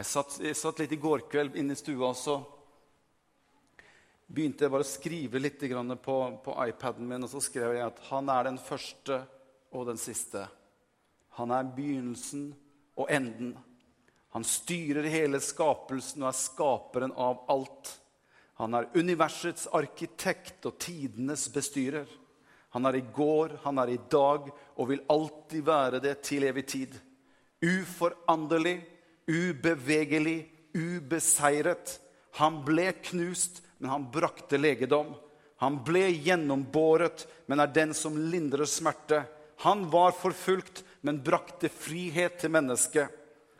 Jeg satt, jeg satt litt i går kveld inne i stua, og så begynte jeg bare å skrive litt på, på iPaden min, og så skrev jeg at han er den første og den siste. Han er begynnelsen og enden. Han styrer hele skapelsen og er skaperen av alt. Han er universets arkitekt og tidenes bestyrer. Han er i går, han er i dag og vil alltid være det til evig tid. Uforanderlig, ubevegelig, ubeseiret. Han ble knust, men han brakte legedom. Han ble gjennombåret, men er den som lindrer smerte. Han var forfulgt, men brakte frihet til mennesket.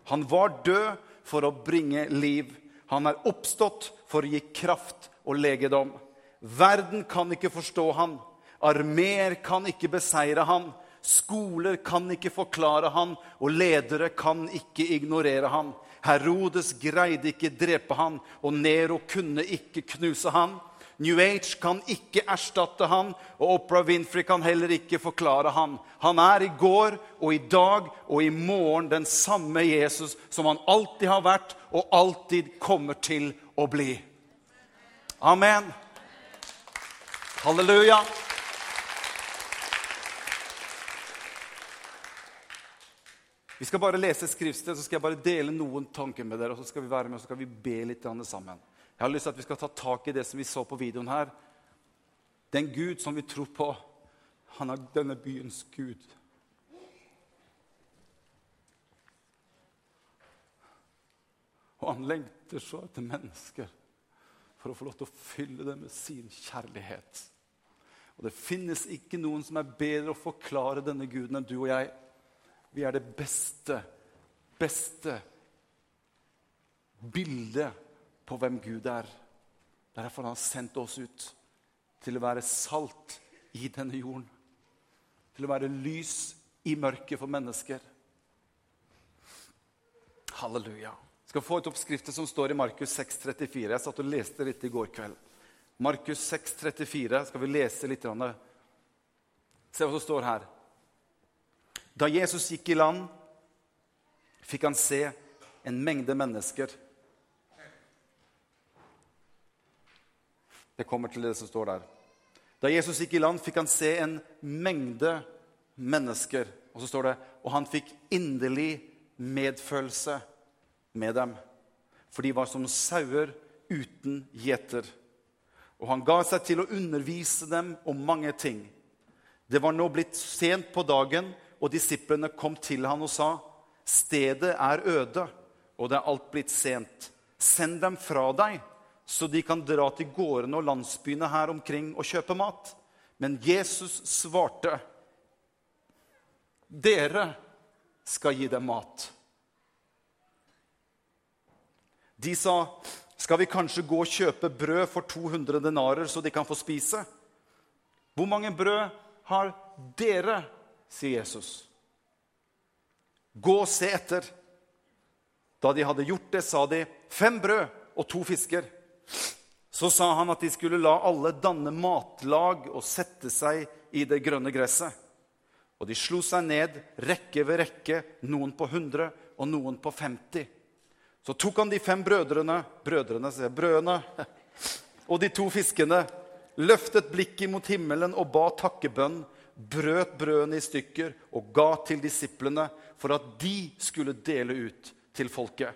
Han var død for å bringe liv. Han er oppstått for å gi kraft og legedom. Verden kan ikke forstå han. Armeer kan ikke beseire han. Skoler kan ikke forklare han, og ledere kan ikke ignorere han. Herodes greide ikke drepe han, og Nero kunne ikke knuse han. New Age kan ikke erstatte han, og Oprah Winfrey kan heller ikke forklare han. Han er i går og i dag og i morgen den samme Jesus som han alltid har vært og alltid kommer til å bli. Amen. Halleluja. Vi skal bare lese skriftsted, så skal jeg bare dele noen tanker med dere. og Så skal vi være med og så skal vi be litt sammen. Jeg har lyst til at vi skal ta tak i det som vi så på videoen her. Den Gud som vi tror på, han er denne byens Gud. Og han lengter så etter mennesker for å få lov til å fylle dem med sin kjærlighet. Og Det finnes ikke noen som er bedre å forklare denne guden enn du og jeg. Vi er det beste, beste bildet på hvem Gud er. Derfor har han sendt oss ut til å være salt i denne jorden. Til å være lys i mørket for mennesker. Halleluja. Jeg skal få et oppskriftet som står i Markus 6,34. Jeg satt og leste litt i går kveld. Markus 6,34 Skal vi lese litt? Se hva som står her. Da Jesus gikk i land, fikk han se en mengde mennesker. Det kommer til det som står der. Da Jesus gikk i land, fikk han se en mengde mennesker. Og så står det og han fikk inderlig medfølelse med dem. For de var som sauer uten gjeter. Og han ga seg til å undervise dem om mange ting. Det var nå blitt sent på dagen, og disiplene kom til han og sa, 'Stedet er øde, og det er alt blitt sent. Send dem fra deg, så de kan dra til gårdene og landsbyene her omkring og kjøpe mat.' Men Jesus svarte, 'Dere skal gi dem mat.' De sa, 'Skal vi kanskje gå og kjøpe brød for 200 denarer, så de kan få spise?' Hvor mange brød har dere sier Jesus. Gå og se etter. Da de hadde gjort det, sa de, fem brød og to fisker. Så sa han at de skulle la alle danne matlag og sette seg i det grønne gresset. Og de slo seg ned, rekke ved rekke, noen på 100 og noen på 50. Så tok han de fem brødrene, brødrene, sier brødene, og de to fiskene, løftet blikket mot himmelen og ba takkebønn brøt brødene i stykker og ga til disiplene for at de skulle dele ut til folket.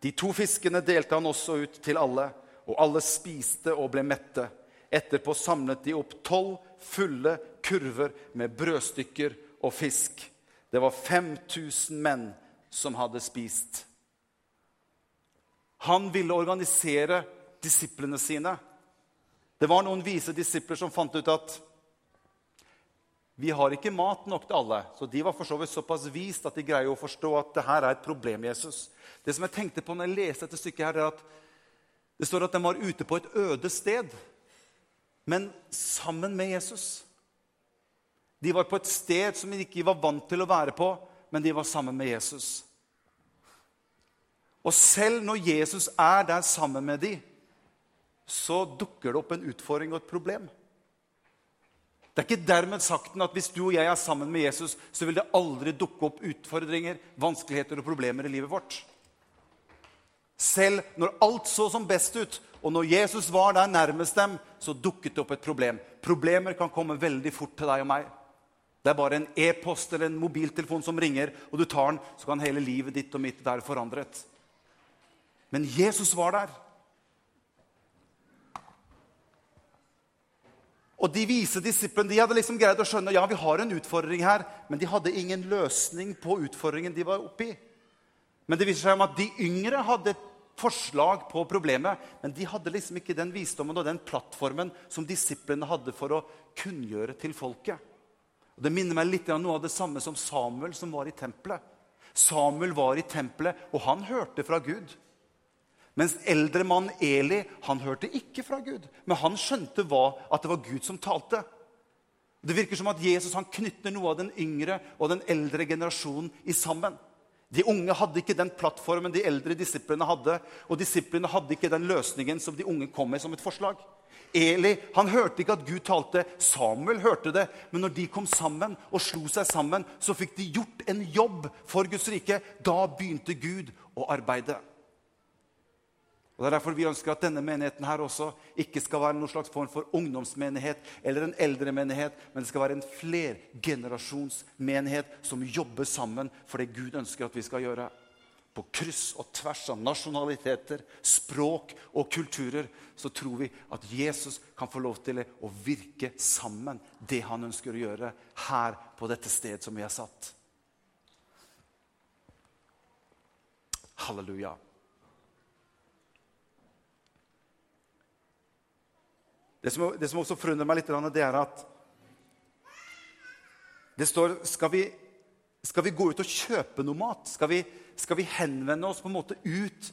De to fiskene delte han også ut til alle, og alle spiste og ble mette. Etterpå samlet de opp tolv fulle kurver med brødstykker og fisk. Det var 5000 menn som hadde spist. Han ville organisere disiplene sine. Det var noen vise disipler som fant ut at vi har ikke mat nok til alle. Så de var for så vidt såpass vist at de greier å forstå at det her er et problem. Jesus. Det som jeg tenkte på når jeg leste dette stykket, her, er at det står at de var ute på et øde sted, men sammen med Jesus. De var på et sted som de ikke var vant til å være på, men de var sammen med Jesus. Og selv når Jesus er der sammen med dem, så dukker det opp en utfordring og et problem. Det er ikke dermed sagt at hvis du og jeg er sammen med Jesus, så vil det aldri dukke opp utfordringer, vanskeligheter og problemer i livet vårt. Selv når alt så som best ut, og når Jesus var der nærmest dem, så dukket det opp et problem. Problemer kan komme veldig fort til deg og meg. Det er bare en e-post eller en mobiltelefon som ringer, og du tar den, så kan hele livet ditt og mitt være forandret. Men Jesus var der. Og De vise disiplene de hadde liksom greid å skjønne ja, vi har en utfordring her, men de hadde ingen løsning på utfordringen de var oppi. Men det viser seg om at de yngre hadde et forslag på problemet, men de hadde liksom ikke den visdommen og den plattformen som disiplene hadde for å kunngjøre til folket. Og Det minner meg litt om noe av det samme som Samuel som var i tempelet. Samuel var i tempelet, og han hørte fra Gud. Mens eldre mann Eli han hørte ikke fra Gud, men han skjønte hva, at det var Gud som talte. Det virker som at Jesus han knytter noe av den yngre og den eldre generasjonen i sammen. De unge hadde ikke den plattformen de eldre disiplene hadde, og disiplene hadde ikke den løsningen som de unge kom med som et forslag. Eli han hørte ikke at Gud talte. Samuel hørte det. Men når de kom sammen og slo seg sammen, så fikk de gjort en jobb for Guds rike. Da begynte Gud å arbeide. Og Det er derfor vi ønsker at denne menigheten her også ikke skal være noen slags form for ungdomsmenighet eller en eldre menighet, men det skal være en flergenerasjonsmenighet som jobber sammen for det Gud ønsker at vi skal gjøre. På kryss og tvers av nasjonaliteter, språk og kulturer så tror vi at Jesus kan få lov til å virke sammen det han ønsker å gjøre her på dette sted som vi har satt. Halleluja. Det som, det som også forundrer meg litt, det er at det står skal vi, skal vi gå ut og kjøpe noe mat? Skal vi, skal vi henvende oss på en måte ut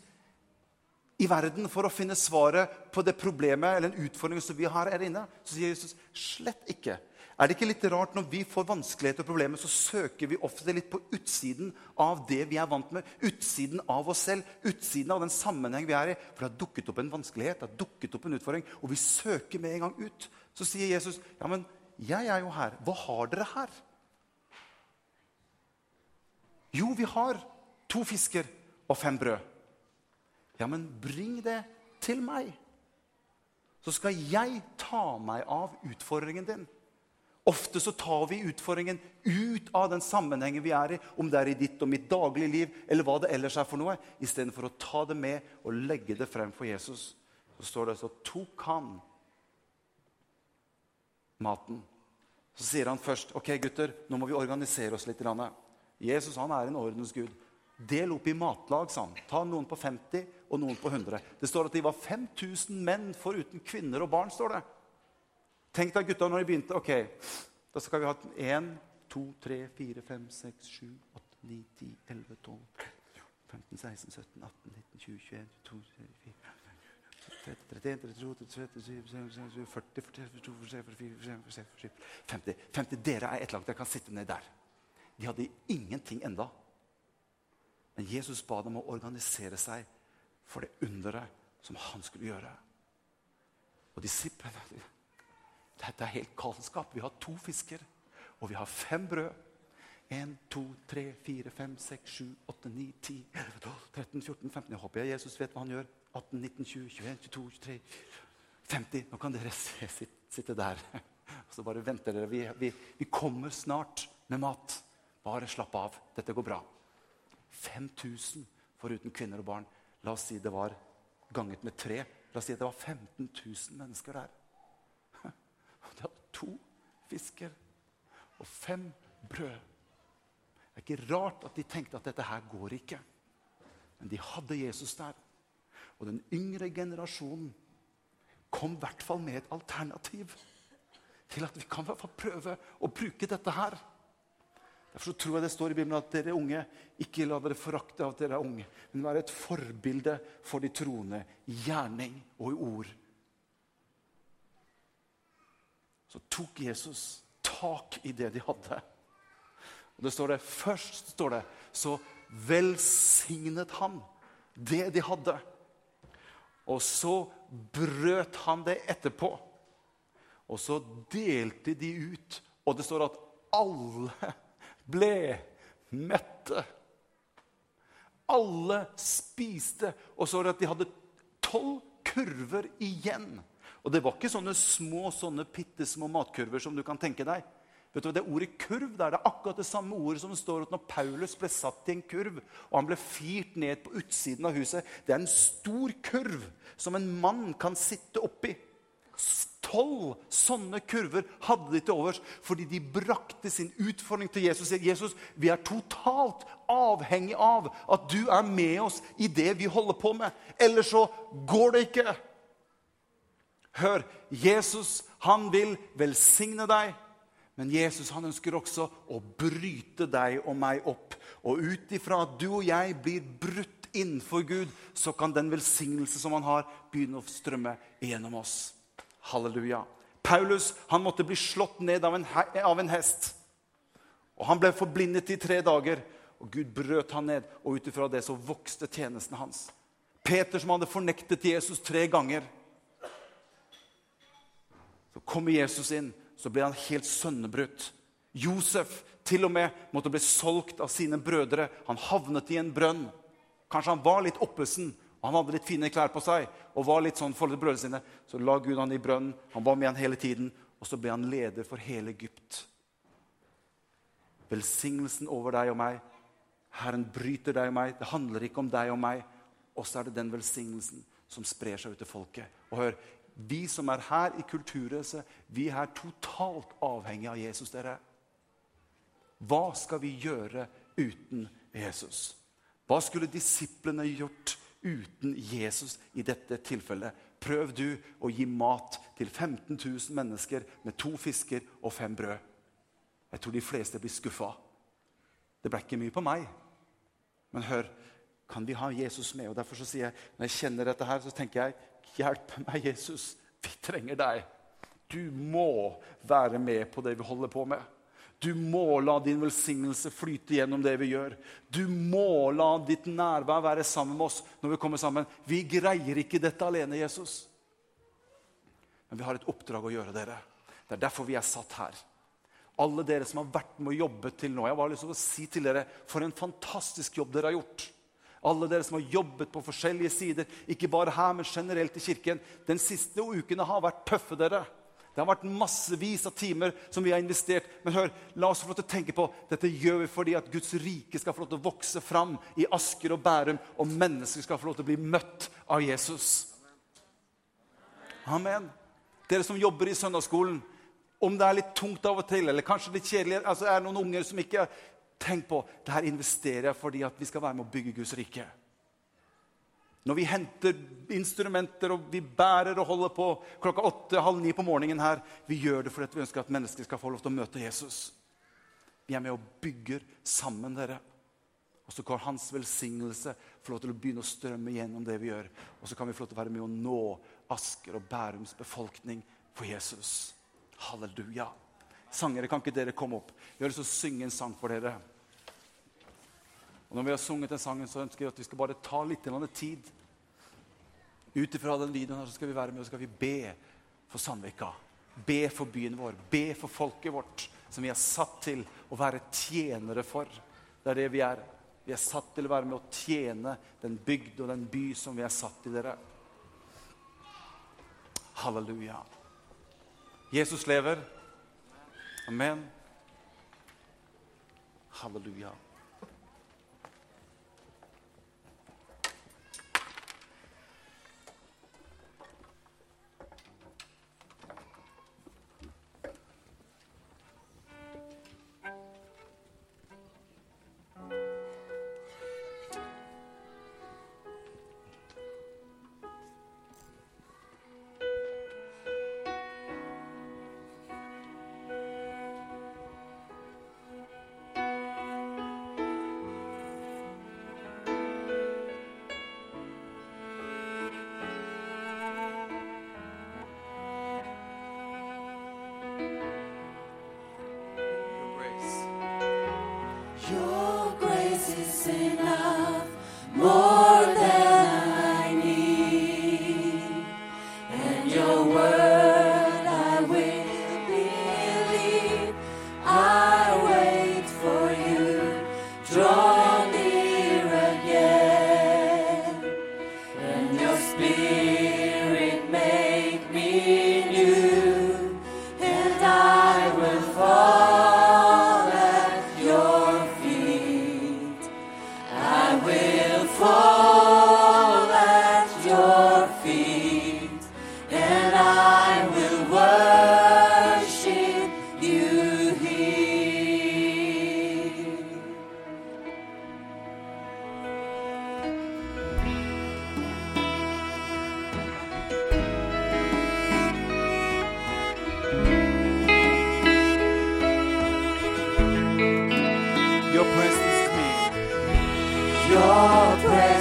i verden for å finne svaret på det problemet eller den utfordringen som vi har her inne? Så sier Jesus slett ikke. Er det ikke litt rart når vi får vanskeligheter og problemer, så søker vi ofte litt på utsiden av det vi er vant med, utsiden av oss selv, utsiden av den sammenheng vi er i? For det har dukket opp en vanskelighet, det har dukket opp en utfordring, og vi søker med en gang ut. Så sier Jesus, 'Ja, men jeg er jo her. Hva har dere her?' Jo, vi har to fisker og fem brød. Ja, men bring det til meg. Så skal jeg ta meg av utfordringen din. Ofte så tar vi utfordringen ut av den sammenhengen vi er i, om det er i ditt og mitt daglige liv, eller hva det ellers er for noe, istedenfor å ta det med og legge det frem for Jesus. Så står det så tok han maten. Så sier han først ok gutter, nå må vi organisere oss litt. I Jesus han er en ordens gud. Del opp i matlag, sa han. Ta noen på 50 og noen på 100. Det står at de var 5000 menn foruten kvinner og barn. står det. Tenk deg gutta når de begynte. Ok, da skal vi ha 1, 2, 3, 4, 5, 6, 7, 8, 9, 10, 11, 12, 15, 16, 17, 18, 19, 20, 21, 22, 24 31, 32, 33, 40, 42, 44, 50. 50. Dere er ett lag. Dere kan sitte ned der. De hadde ingenting enda. Men Jesus ba dem å organisere seg for det underet som han skulle gjøre. Og disiplene dette er helt galskap. Vi har to fisker, og vi har fem brød. 1, 2, 3, 4, 5, 6, 7, 8, 9, 10, 11, 12, 13, 14, 15. Jeg håper jeg Jesus vet hva han gjør. 18, 19, 20, 21, 22, 23, 50. Nå kan dere se, sitte der. Og så bare venter dere. Vi, vi, vi kommer snart med mat. Bare slapp av. Dette går bra. 5000 foruten kvinner og barn. La oss si det var ganget med tre. La oss si at det var 15 000 mennesker der to fisker og fem brød. Det er ikke rart at de tenkte at dette her går ikke. Men de hadde Jesus der. Og den yngre generasjonen kom i hvert fall med et alternativ til at vi kan hvert fall prøve å bruke dette her. Derfor tror jeg det står i Bibelen at dere unge ikke la dere forakte av at dere er unge, men være et forbilde for de troende i gjerning og i ord. Så tok Jesus tak i det de hadde. Og det står det, Først står det, så velsignet han det de hadde. Og så brøt han det etterpå. Og så delte de ut. Og det står at alle ble mette. Alle spiste. Og så var det at de hadde tolv kurver igjen. Og det var ikke sånne små, sånne bitte små matkurver som du kan tenke deg. Vet du, hva, Det ordet kurv det er akkurat det samme ordet som det står at når Paulus ble satt i en kurv, og han ble firt ned på utsiden av huset. Det er en stor kurv som en mann kan sitte oppi. Tolv sånne kurver hadde de til overs fordi de brakte sin utfordring til Jesus. Jesus, vi er totalt avhengig av at du er med oss i det vi holder på med. Ellers så går det ikke. Hør, Jesus han vil velsigne deg. Men Jesus han ønsker også å bryte deg og meg opp. Og ut ifra at du og jeg blir brutt innenfor Gud, så kan den velsignelse som han har, begynne å strømme gjennom oss. Halleluja. Paulus han måtte bli slått ned av en, av en hest. Og Han ble forblindet i tre dager, og Gud brøt han ned. Og ut ifra det så vokste tjenesten hans. Peter, som hadde fornektet Jesus tre ganger Så kommer Jesus inn, så blir han helt sønnebrutt. Josef til og med måtte bli solgt av sine brødre. Han havnet i en brønn. Kanskje han var litt oppesen, og han hadde litt fine klær på seg. og var litt sånn for brødrene sine. Så la Gud han i brønnen. Han var med han hele tiden. Og så ble han leder for hele Egypt. Velsignelsen over deg og meg. Herren bryter deg og meg. Det handler ikke om deg og meg. Og så er det den velsignelsen som sprer seg ut til folket. Og hør, vi som er her i Kulturhuset, vi er totalt avhengig av Jesus. dere. Hva skal vi gjøre uten Jesus? Hva skulle disiplene gjort uten Jesus i dette tilfellet? Prøv du å gi mat til 15 000 mennesker med to fisker og fem brød. Jeg tror de fleste blir skuffa. Det ble ikke mye på meg. Men hør, kan vi ha Jesus med? Og Derfor så sier jeg, når jeg kjenner dette her, så tenker jeg Hjelp meg, Jesus. Vi trenger deg. Du må være med på det vi holder på med. Du må la din velsignelse flyte gjennom det vi gjør. Du må la ditt nærvær være sammen med oss når vi kommer sammen. Vi greier ikke dette alene, Jesus. Men vi har et oppdrag å gjøre, dere. Det er derfor vi er satt her. Alle dere som har vært med og jobbet til nå. Jeg har lyst til å si til dere for en fantastisk jobb dere har gjort. Alle dere som har jobbet på forskjellige sider, ikke bare her, men generelt i kirken. Den siste ukene har vært tøffe, dere. Det har vært massevis av timer som vi har investert. Men hør, la oss få lov til å tenke på dette gjør vi fordi at Guds rike skal få lov til å vokse fram i Asker og Bærum, og mennesker skal få lov til å bli møtt av Jesus. Amen. Dere som jobber i søndagsskolen, om det er litt tungt av og til, eller kanskje litt kjedelig altså er det noen unger som ikke Tenk på det her investerer jeg fordi at vi skal være med å bygge Guds rike. Når vi henter instrumenter og vi bærer og holder på klokka åtte, halv ni på morgenen her, vi gjør det fordi vi ønsker at mennesker skal få lov til å møte Jesus. Vi er med og bygger sammen, dere. Og så kan hans velsignelse få lov til å begynne å strømme gjennom det vi gjør. Og så kan vi få lov til å være med å nå Asker og Bærums befolkning for Jesus. Halleluja. Sangere, kan ikke dere komme opp? Vi har lyst til å synge en sang for dere. Og Når vi har sunget den sangen, så ønsker jeg at vi skal bare ta litt tid. Ut ifra den videoen her så skal vi være med og skal vi be for Sandvika. Be for byen vår, be for folket vårt, som vi er satt til å være tjenere for. Det er det vi er. Vi er satt til å være med å tjene den bygd og den by som vi er satt i, dere. Halleluja. Jesus lever. Amen. Halleluja.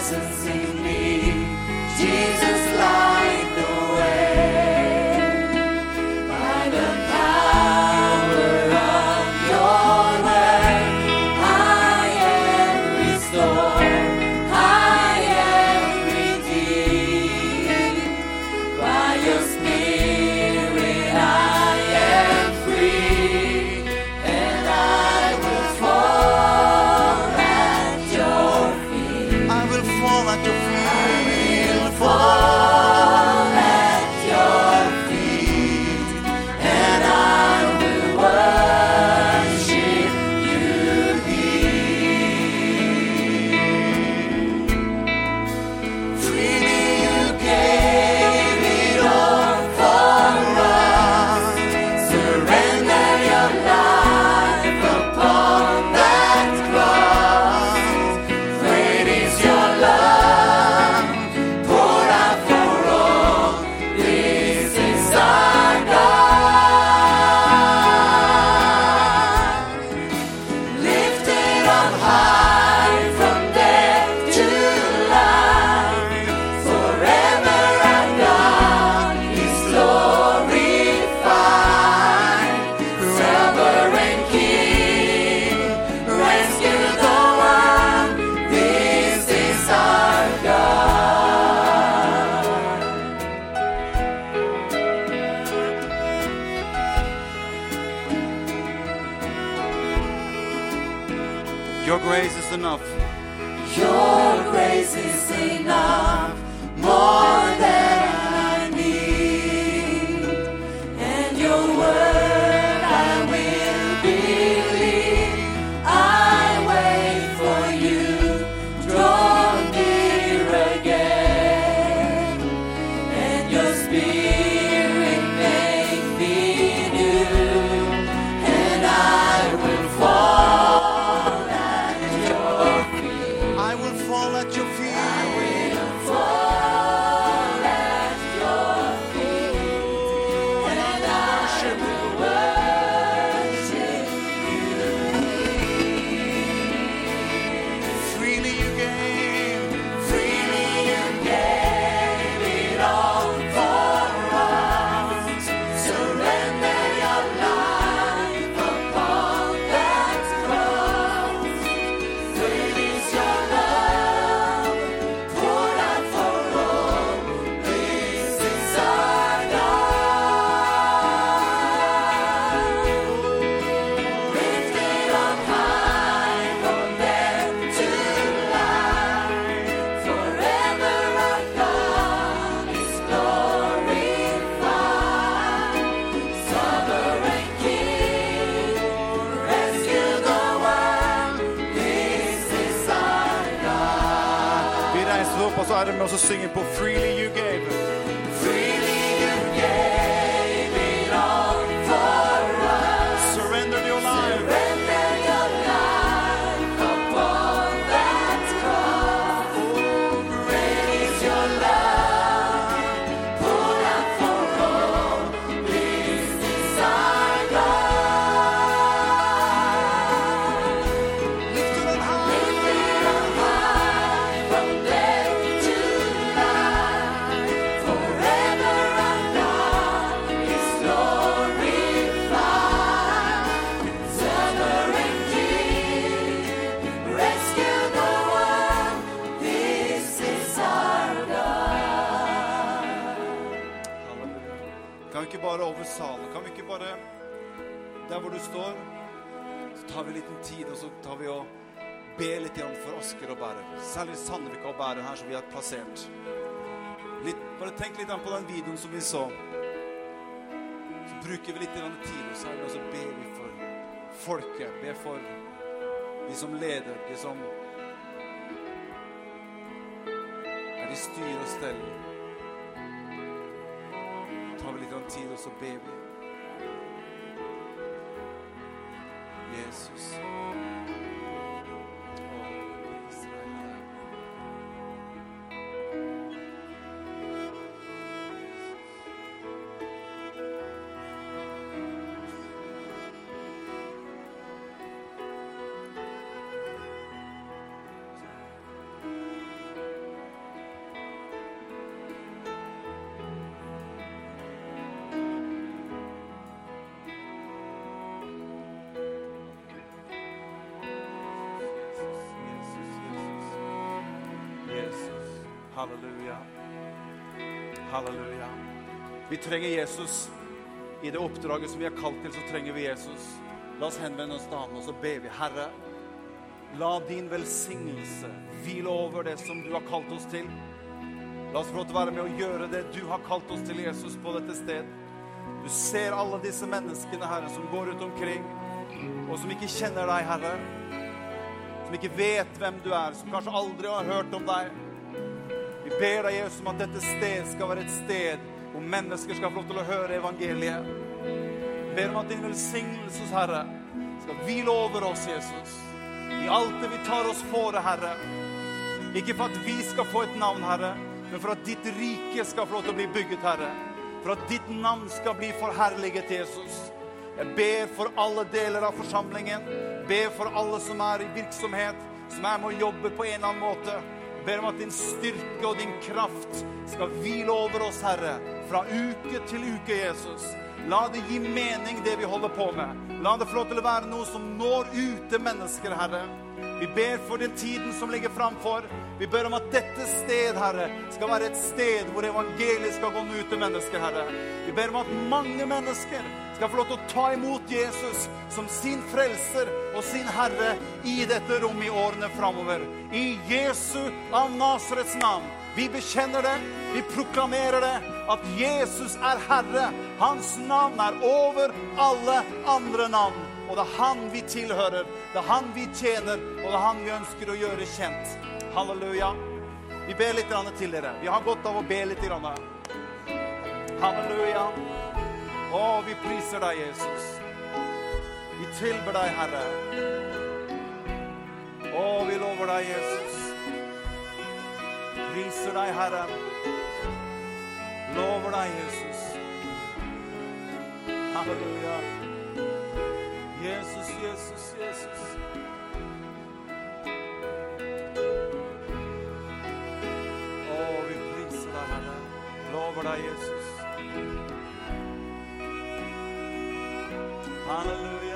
presence in oss singing, singen Free. Tenk litt på den videoen som vi så. Så bruker vi litt tid hos Herren, og så ber vi for folket. Ber for de som leder, de som er i styr og stell. Tar vi litt tid, og så ber vi. Jesus. Halleluja. Vi trenger Jesus. I det oppdraget som vi er kalt til, så trenger vi Jesus. La oss henvende oss til ham, og så ber vi. Herre, la din velsignelse hvile over det som du har kalt oss til. La oss få lov til å være med og gjøre det du har kalt oss til, Jesus, på dette sted. Du ser alle disse menneskene, Herre, som går rundt omkring, og som ikke kjenner deg, Herre. Som ikke vet hvem du er, som kanskje aldri har hørt om deg. Vi ber deg, Jesus, om at dette sted skal være et sted hvor mennesker skal få lov til å høre evangeliet. Vi ber om at din velsignelse, Herre, skal hvile over oss, Jesus. I alt det vi tar oss for, Herre. Ikke for at vi skal få et navn, Herre, men for at ditt rike skal få lov til å bli bygget, Herre. For at ditt navn skal bli forherliget, Jesus. Jeg ber for alle deler av forsamlingen. Ber for alle som er i virksomhet, som er med å jobbe på en eller annen måte. Ber om at din styrke og din kraft skal hvile over oss, Herre, fra uke til uke, Jesus. La det gi mening, det vi holder på med. La det få lov til å være noe som når ut til mennesker, Herre. Vi ber for den tiden som ligger framfor. Vi ber om at dette sted, Herre, skal være et sted hvor evangeliet skal gå ut til mennesker, Herre. Vi ber om at mange mennesker skal få lov til å ta imot Jesus som sin frelser og sin Herre i dette rommet i årene framover. I Jesu av Nasarets navn. Vi bekjenner det, vi proklamerer det, at Jesus er Herre. Hans navn er over alle andre navn. Og det er han vi tilhører, det er han vi tjener, og det er han vi ønsker å gjøre kjent. Halleluja. Vi ber litt til dere. Vi har godt av å be litt. Halleluja. Å, vi priser deg, Jesus. Vi tilber deg, Herre. Å, vi lover deg, Jesus. Priser deg, Herre. Lover deg, Jesus. Halleluja. Jesus, Jesus, Jesus. Å, vi priser deg, Herre. Lover deg, Jesus. Halleluja.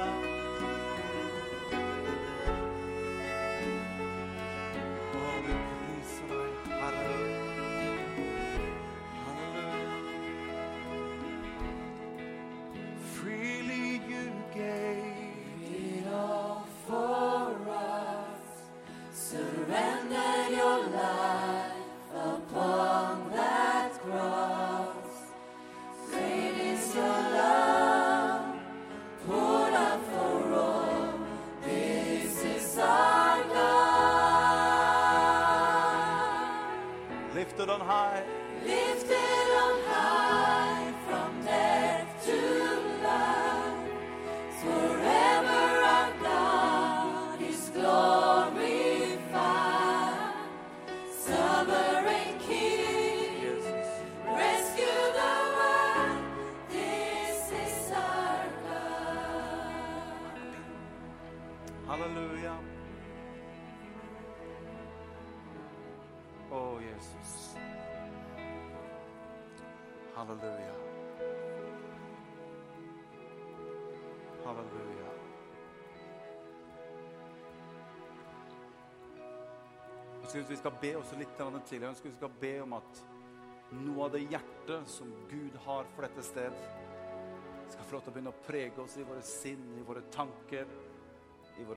Jeg synes vi skal be også litt til. Jeg ønsker vi skal be om at noe av det hjertet som Gud har for dette sted, skal få lov til å begynne å prege oss i våre sinn, i våre tanker,